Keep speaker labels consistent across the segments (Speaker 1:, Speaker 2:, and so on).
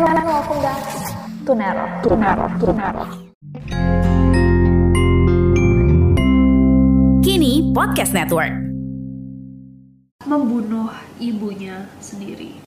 Speaker 1: And welcome back to Nero. To Nero. To Nero.
Speaker 2: Kini Podcast Network.
Speaker 3: membunuh ibunya sendiri.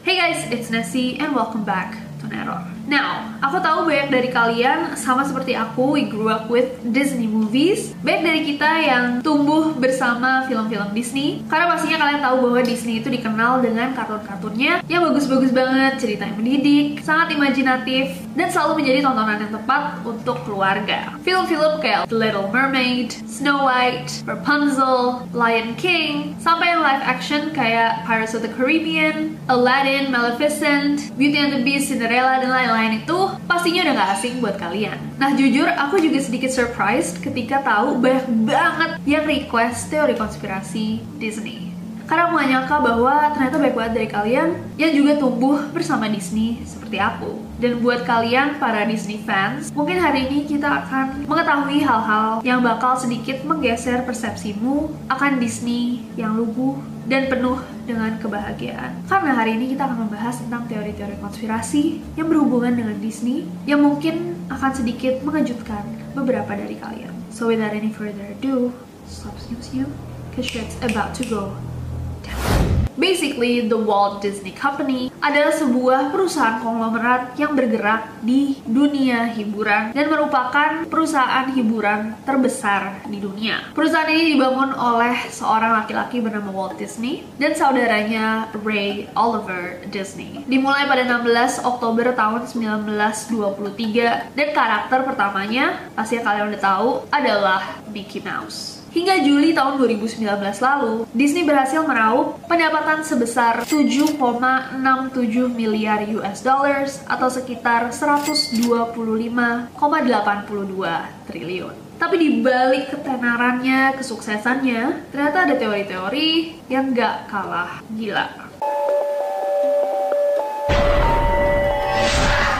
Speaker 3: Hey guys, it's Nessie and welcome back to Neror. Now, aku tahu banyak dari kalian sama seperti aku, we grew up with Disney movies. Banyak dari kita yang tumbuh bersama film-film Disney. Karena pastinya kalian tahu bahwa Disney itu dikenal dengan kartun-kartunnya yang bagus-bagus banget, cerita yang mendidik, sangat imajinatif, dan selalu menjadi tontonan yang tepat untuk keluarga. Film-film kayak The Little Mermaid, Snow White, Rapunzel, Lion King, sampai yang live action kayak Pirates of the Caribbean, Aladdin, Maleficent, Beauty and the Beast, Cinderella, dan lain-lain itu pastinya udah gak asing buat kalian. Nah jujur aku juga sedikit surprised ketika tahu banyak banget yang request teori konspirasi Disney. Karena aku gak nyangka bahwa ternyata banyak banget dari kalian yang juga tumbuh bersama Disney seperti aku. Dan buat kalian para Disney fans, mungkin hari ini kita akan mengetahui hal-hal yang bakal sedikit menggeser persepsimu akan Disney yang lugu dan penuh dengan kebahagiaan. Karena hari ini kita akan membahas tentang teori-teori konspirasi yang berhubungan dengan Disney yang mungkin akan sedikit mengejutkan beberapa dari kalian. So without any further ado, stop senyum-senyum, cause shit's about to go Basically, the Walt Disney Company adalah sebuah perusahaan konglomerat yang bergerak di dunia hiburan dan merupakan perusahaan hiburan terbesar di dunia. Perusahaan ini dibangun oleh seorang laki-laki bernama Walt Disney dan saudaranya Ray Oliver Disney. Dimulai pada 16 Oktober tahun 1923 dan karakter pertamanya, pasti kalian udah tahu, adalah Mickey Mouse. Hingga Juli tahun 2019 lalu, Disney berhasil meraup pendapatan sebesar 7,67 miliar US dollars atau sekitar 125,82 triliun. Tapi di balik ketenarannya, kesuksesannya, ternyata ada teori-teori yang gak kalah gila.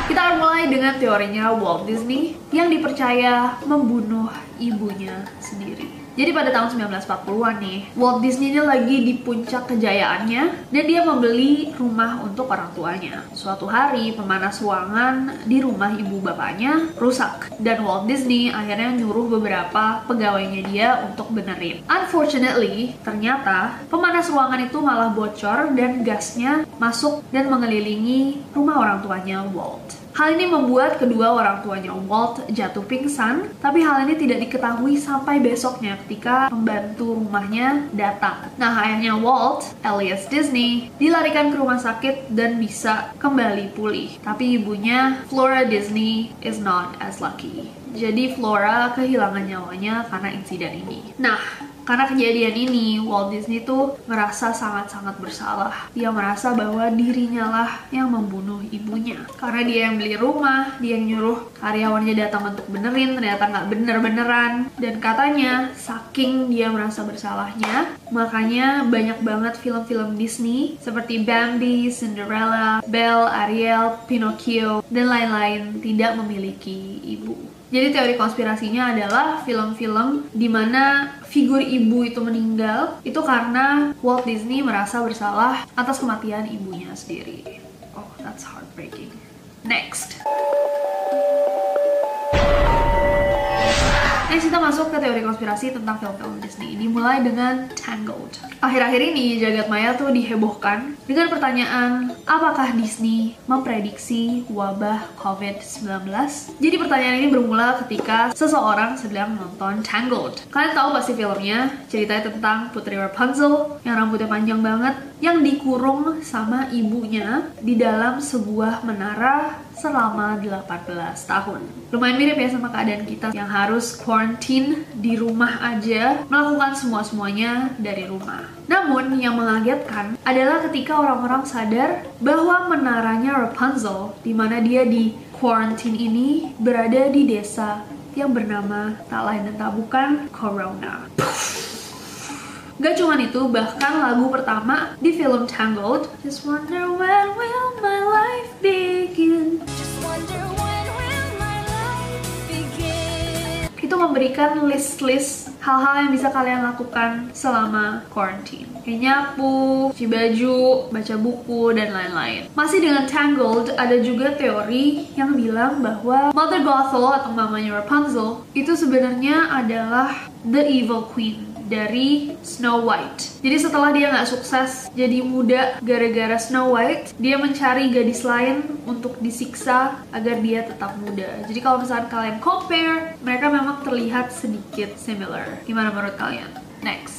Speaker 3: Kita akan mulai dengan teorinya Walt Disney yang dipercaya membunuh ibunya sendiri. Jadi pada tahun 1940-an nih, Walt Disney ini lagi di puncak kejayaannya dan dia membeli rumah untuk orang tuanya. Suatu hari, pemanas ruangan di rumah ibu bapaknya rusak dan Walt Disney akhirnya nyuruh beberapa pegawainya dia untuk benerin. Unfortunately, ternyata pemanas ruangan itu malah bocor dan gasnya masuk dan mengelilingi rumah orang tuanya Walt. Hal ini membuat kedua orang tuanya Walt jatuh pingsan, tapi hal ini tidak diketahui sampai besoknya ketika pembantu rumahnya datang. Nah, ayahnya Walt, Elias Disney, dilarikan ke rumah sakit dan bisa kembali pulih. Tapi ibunya, Flora Disney, is not as lucky. Jadi Flora kehilangan nyawanya karena insiden ini. Nah, karena kejadian ini, Walt Disney tuh merasa sangat-sangat bersalah. Dia merasa bahwa dirinya lah yang membunuh ibunya. Karena dia yang beli rumah, dia yang nyuruh karyawannya datang untuk benerin, ternyata nggak bener-beneran. Dan katanya, saking dia merasa bersalahnya, makanya banyak banget film-film Disney seperti Bambi, Cinderella, Belle, Ariel, Pinocchio, dan lain-lain tidak memiliki ibu. Jadi teori konspirasinya adalah film-film di mana figur ibu itu meninggal itu karena Walt Disney merasa bersalah atas kematian ibunya sendiri. Oh, that's heartbreaking. Next. Next kita masuk ke teori konspirasi tentang film-film Disney. ini mulai dengan Tangled. Akhir-akhir ini jagat maya tuh dihebohkan dengan pertanyaan apakah Disney memprediksi wabah COVID-19? Jadi pertanyaan ini bermula ketika seseorang sedang menonton Tangled. Kalian tahu pasti filmnya, ceritanya tentang Putri Rapunzel yang rambutnya panjang banget, yang dikurung sama ibunya di dalam sebuah menara selama 18 tahun. Lumayan mirip ya sama keadaan kita yang harus quarantine di rumah aja, melakukan semua-semuanya dari rumah. Namun yang mengagetkan adalah ketika orang-orang sadar bahwa menaranya Rapunzel, di mana dia di quarantine ini berada di desa yang bernama tak lain dan tak bukan Corona. Gak cuma itu, bahkan lagu pertama di film Tangled, Just wonder when will my life begin. Itu memberikan list-list hal-hal yang bisa kalian lakukan selama quarantine. Kayak nyapu, cuci baju, baca buku, dan lain-lain. Masih dengan Tangled, ada juga teori yang bilang bahwa Mother Gothel atau mamanya Rapunzel itu sebenarnya adalah the evil queen dari Snow White. Jadi setelah dia nggak sukses jadi muda gara-gara Snow White, dia mencari gadis lain untuk disiksa agar dia tetap muda. Jadi kalau misalnya kalian compare, mereka memang terlihat sedikit similar. Gimana menurut kalian? Next.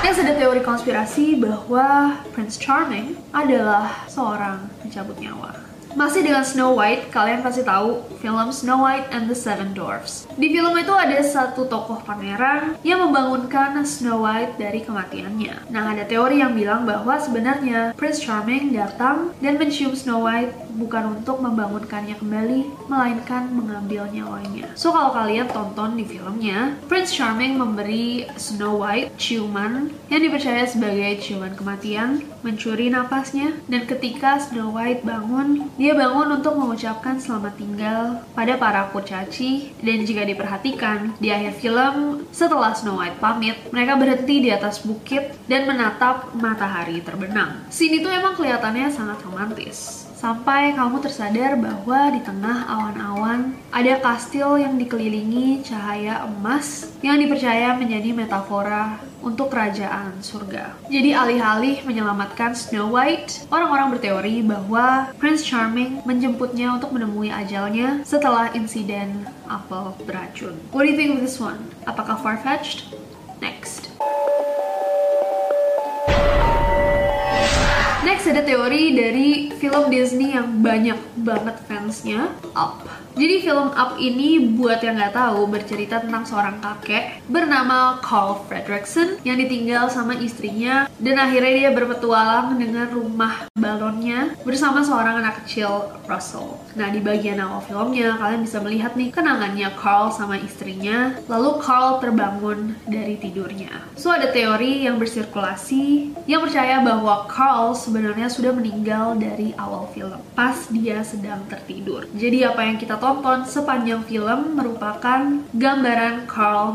Speaker 3: Next ada teori konspirasi bahwa Prince Charming adalah seorang pencabut nyawa. Masih dengan Snow White, kalian pasti tahu film Snow White and the Seven Dwarfs. Di film itu ada satu tokoh pangeran yang membangunkan Snow White dari kematiannya. Nah, ada teori yang bilang bahwa sebenarnya Prince Charming datang dan mencium Snow White bukan untuk membangunkannya kembali, melainkan mengambil nyawanya. So, kalau kalian tonton di filmnya, Prince Charming memberi Snow White ciuman yang dipercaya sebagai ciuman kematian, mencuri napasnya, dan ketika Snow White bangun, dia bangun untuk mengucapkan selamat tinggal pada para kurcaci dan jika diperhatikan di akhir film setelah Snow White pamit, mereka berhenti di atas bukit dan menatap matahari terbenam. Scene itu emang kelihatannya sangat romantis sampai kamu tersadar bahwa di tengah awan-awan ada kastil yang dikelilingi cahaya emas yang dipercaya menjadi metafora untuk kerajaan surga. Jadi alih-alih menyelamatkan Snow White, orang-orang berteori bahwa Prince Charming menjemputnya untuk menemui ajalnya setelah insiden apel beracun. What do you think of this one? Apakah far-fetched? Next. Next ada teori dari film Disney yang banyak banget fansnya, Up. Jadi film Up ini buat yang nggak tahu bercerita tentang seorang kakek bernama Carl Fredrickson yang ditinggal sama istrinya dan akhirnya dia berpetualang dengan rumah balonnya bersama seorang anak kecil Russell. Nah di bagian awal filmnya kalian bisa melihat nih kenangannya Carl sama istrinya lalu Carl terbangun dari tidurnya. So ada teori yang bersirkulasi yang percaya bahwa Carl sebenarnya sudah meninggal dari awal film pas dia sedang tertidur. Jadi apa yang kita tonton sepanjang film merupakan gambaran Carl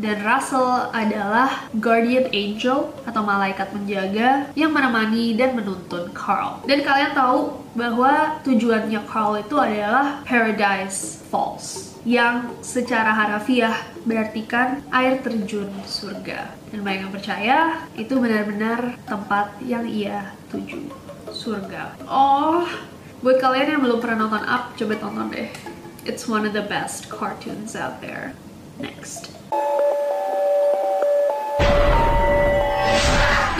Speaker 3: Dan Russell adalah guardian angel atau malaikat menjaga yang menemani dan menuntun Carl. Dan kalian tahu bahwa tujuannya Carl itu adalah Paradise Falls yang secara harafiah berartikan air terjun surga. Dan banyak yang percaya itu benar-benar tempat yang ia tuju, surga. Oh, buat kalian yang belum pernah nonton Up, coba tonton deh. It's one of the best cartoons out there. Next.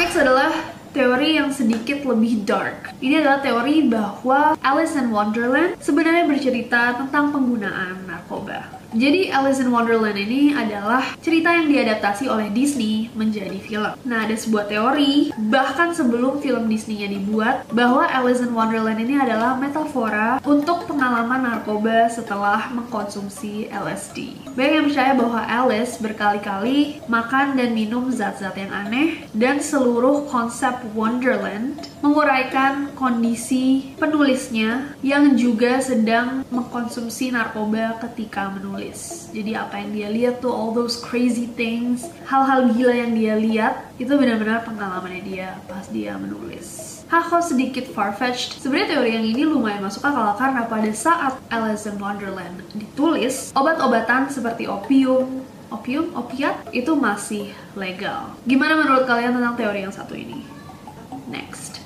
Speaker 3: Next adalah teori yang sedikit lebih dark. Ini adalah teori bahwa Alice in Wonderland sebenarnya bercerita tentang penggunaan narkoba. Jadi Alice in Wonderland ini adalah cerita yang diadaptasi oleh Disney menjadi film. Nah, ada sebuah teori bahkan sebelum film Disney-nya dibuat bahwa Alice in Wonderland ini adalah metafora untuk pengalaman narkoba setelah mengkonsumsi LSD. Banyak yang percaya bahwa Alice berkali-kali makan dan minum zat-zat yang aneh dan seluruh konsep Wonderland menguraikan kondisi penulisnya yang juga sedang mengkonsumsi narkoba ketika menulis. Jadi apa yang dia lihat tuh all those crazy things, hal-hal gila yang dia lihat itu benar-benar pengalamannya dia pas dia menulis. Hah kok sedikit farfetched? Sebenarnya teori yang ini lumayan masuk akal karena pada saat Alice in Wonderland ditulis, obat-obatan seperti opium, opium, opiat itu masih legal. Gimana menurut kalian tentang teori yang satu ini? Next.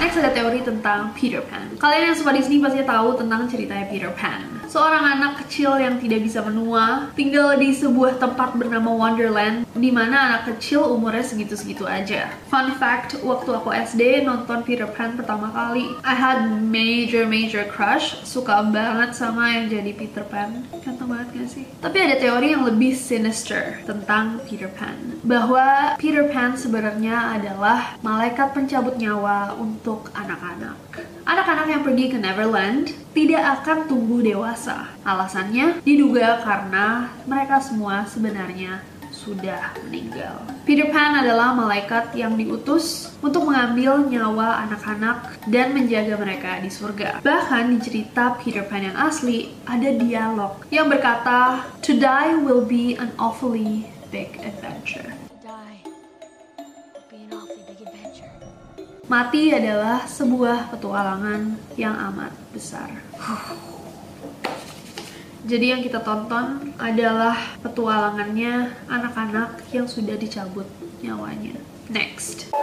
Speaker 3: Next ada teori tentang Peter Pan. Kalian yang suka Disney pasti tahu tentang ceritanya Peter Pan. Seorang anak kecil yang tidak bisa menua, tinggal di sebuah tempat bernama Wonderland, di mana anak kecil umurnya segitu-segitu aja. Fun fact, waktu aku SD nonton Peter Pan pertama kali, I had major major crush, suka banget sama yang jadi Peter Pan. Ganteng banget gak sih? Tapi ada teori yang lebih sinister tentang Peter Pan, bahwa Peter Pan sebenarnya adalah malaikat pencabut nyawa untuk anak-anak. Anak-anak yang pergi ke Neverland tidak akan tumbuh dewasa. Alasannya diduga karena mereka semua sebenarnya sudah meninggal. Peter Pan adalah malaikat yang diutus untuk mengambil nyawa anak-anak dan menjaga mereka di surga. Bahkan di cerita Peter Pan yang asli ada dialog yang berkata, "To die will be an awfully big adventure." Mati adalah sebuah petualangan yang amat besar. Jadi yang kita tonton adalah petualangannya anak-anak yang sudah dicabut nyawanya. Next.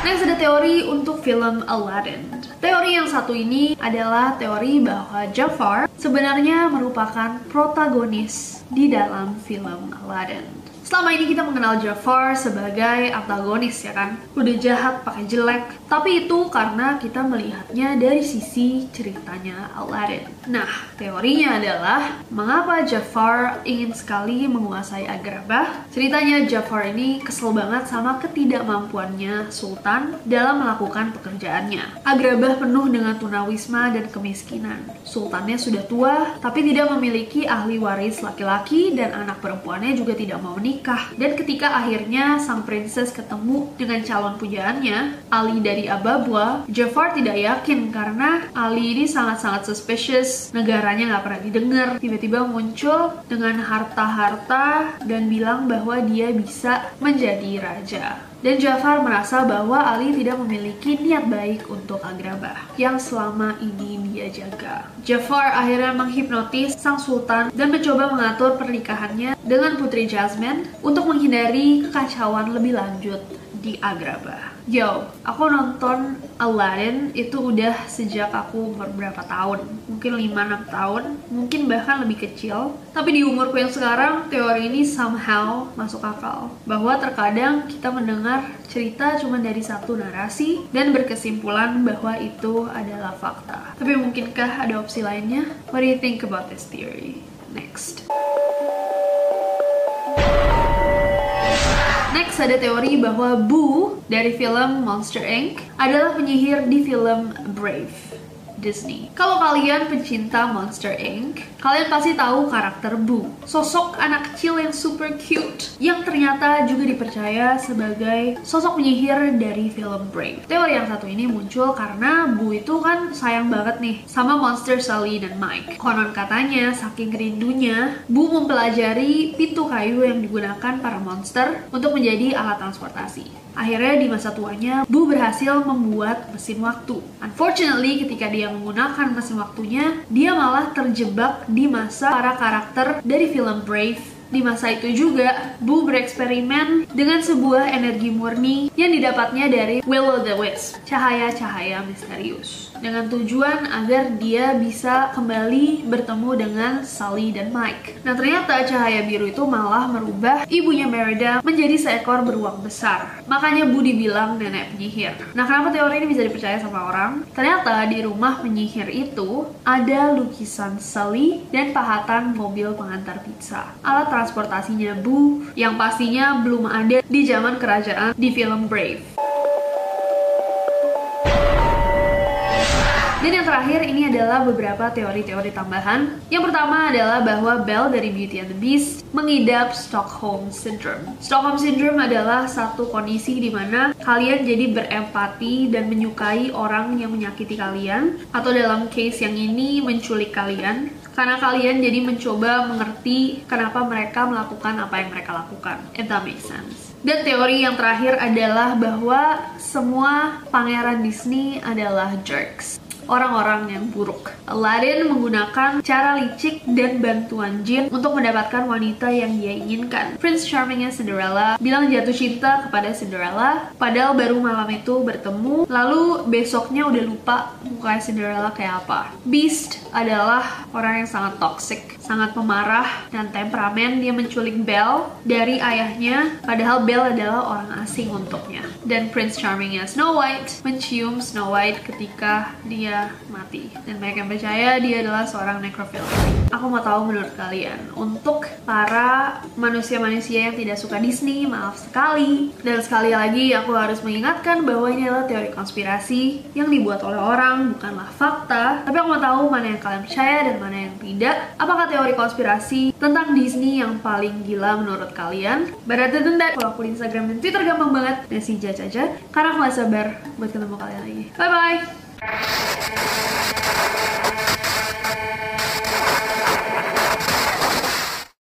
Speaker 3: Next ada teori untuk film Aladdin. Teori yang satu ini adalah teori bahwa Jafar sebenarnya merupakan protagonis di dalam film Aladdin. Selama ini kita mengenal Jafar sebagai antagonis ya kan, udah jahat pakai jelek. Tapi itu karena kita melihatnya dari sisi ceritanya Aladdin. Nah, teorinya adalah mengapa Jafar ingin sekali menguasai Agrabah? Ceritanya Jafar ini kesel banget sama ketidakmampuannya Sultan dalam melakukan pekerjaannya. Agrabah penuh dengan tunawisma dan kemiskinan. Sultannya sudah tua, tapi tidak memiliki ahli waris laki-laki dan anak perempuannya juga tidak mau menikah menikah. Dan ketika akhirnya sang princess ketemu dengan calon pujaannya, Ali dari Ababwa, Jafar tidak yakin karena Ali ini sangat-sangat suspicious, negaranya nggak pernah didengar, tiba-tiba muncul dengan harta-harta dan bilang bahwa dia bisa menjadi raja. Dan Jafar merasa bahwa Ali tidak memiliki niat baik untuk Agrabah yang selama ini dia jaga. Jafar akhirnya menghipnotis sang sultan dan mencoba mengatur pernikahannya dengan putri Jasmine untuk menghindari kekacauan lebih lanjut di Agrabah. Yo, aku nonton Aladdin itu udah sejak aku umur berapa tahun? Mungkin 5-6 tahun, mungkin bahkan lebih kecil. Tapi di umurku yang sekarang, teori ini somehow masuk akal. Bahwa terkadang kita mendengar cerita cuma dari satu narasi Dan berkesimpulan bahwa itu adalah fakta. Tapi mungkinkah ada opsi lainnya? What do you think about this theory? Next Next ada teori bahwa Boo dari film Monster Inc. adalah penyihir di film Brave. Disney. Kalau kalian pencinta Monster Inc., kalian pasti tahu karakter Boo, sosok anak kecil yang super cute, yang ternyata juga dipercaya sebagai sosok penyihir dari film Brave. Teori yang satu ini muncul karena Boo itu kan sayang banget nih sama monster Sally dan Mike. Konon katanya, saking rindunya, Boo mempelajari pintu kayu yang digunakan para monster untuk menjadi alat transportasi. Akhirnya di masa tuanya, Bu berhasil membuat mesin waktu. Unfortunately, ketika dia menggunakan mesin waktunya, dia malah terjebak di masa para karakter dari film Brave Di masa itu juga, Bu bereksperimen dengan sebuah energi murni yang didapatnya dari Will o' the Wisp, cahaya-cahaya misterius. Dengan tujuan agar dia bisa kembali bertemu dengan Sally dan Mike. Nah ternyata cahaya biru itu malah merubah ibunya Merida menjadi seekor beruang besar. Makanya Bu dibilang nenek penyihir. Nah kenapa teori ini bisa dipercaya sama orang? Ternyata di rumah penyihir itu ada lukisan Sally dan pahatan mobil pengantar pizza. Alat transportasinya Bu yang pastinya belum ada di zaman kerajaan di film Brave. Dan yang terakhir ini adalah beberapa teori-teori tambahan. Yang pertama adalah bahwa Belle dari Beauty and the Beast mengidap Stockholm Syndrome. Stockholm Syndrome adalah satu kondisi di mana kalian jadi berempati dan menyukai orang yang menyakiti kalian atau dalam case yang ini menculik kalian karena kalian jadi mencoba mengerti kenapa mereka melakukan apa yang mereka lakukan. If that makes sense. Dan teori yang terakhir adalah bahwa semua pangeran Disney adalah jerks orang-orang yang buruk. Aladdin menggunakan cara licik dan bantuan jin untuk mendapatkan wanita yang dia inginkan. Prince Charmingnya Cinderella bilang jatuh cinta kepada Cinderella, padahal baru malam itu bertemu, lalu besoknya udah lupa mukanya Cinderella kayak apa. Beast adalah orang yang sangat toxic, sangat pemarah dan temperamen. Dia menculik Belle dari ayahnya, padahal Belle adalah orang asing untuknya. Dan Prince Charmingnya Snow White mencium Snow White ketika dia mati dan banyak yang percaya dia adalah seorang necrophile. Aku mau tahu menurut kalian untuk para manusia-manusia yang tidak suka Disney, maaf sekali. Dan sekali lagi aku harus mengingatkan bahwa ini adalah teori konspirasi yang dibuat oleh orang, bukanlah fakta. Tapi aku mau tahu mana yang kalian percaya dan mana yang tidak. Apakah teori konspirasi tentang Disney yang paling gila menurut kalian? Berarti that, kalau aku di Instagram dan Twitter gampang banget, Nesi aja. Karena aku gak sabar buat ketemu kalian lagi. Thank you.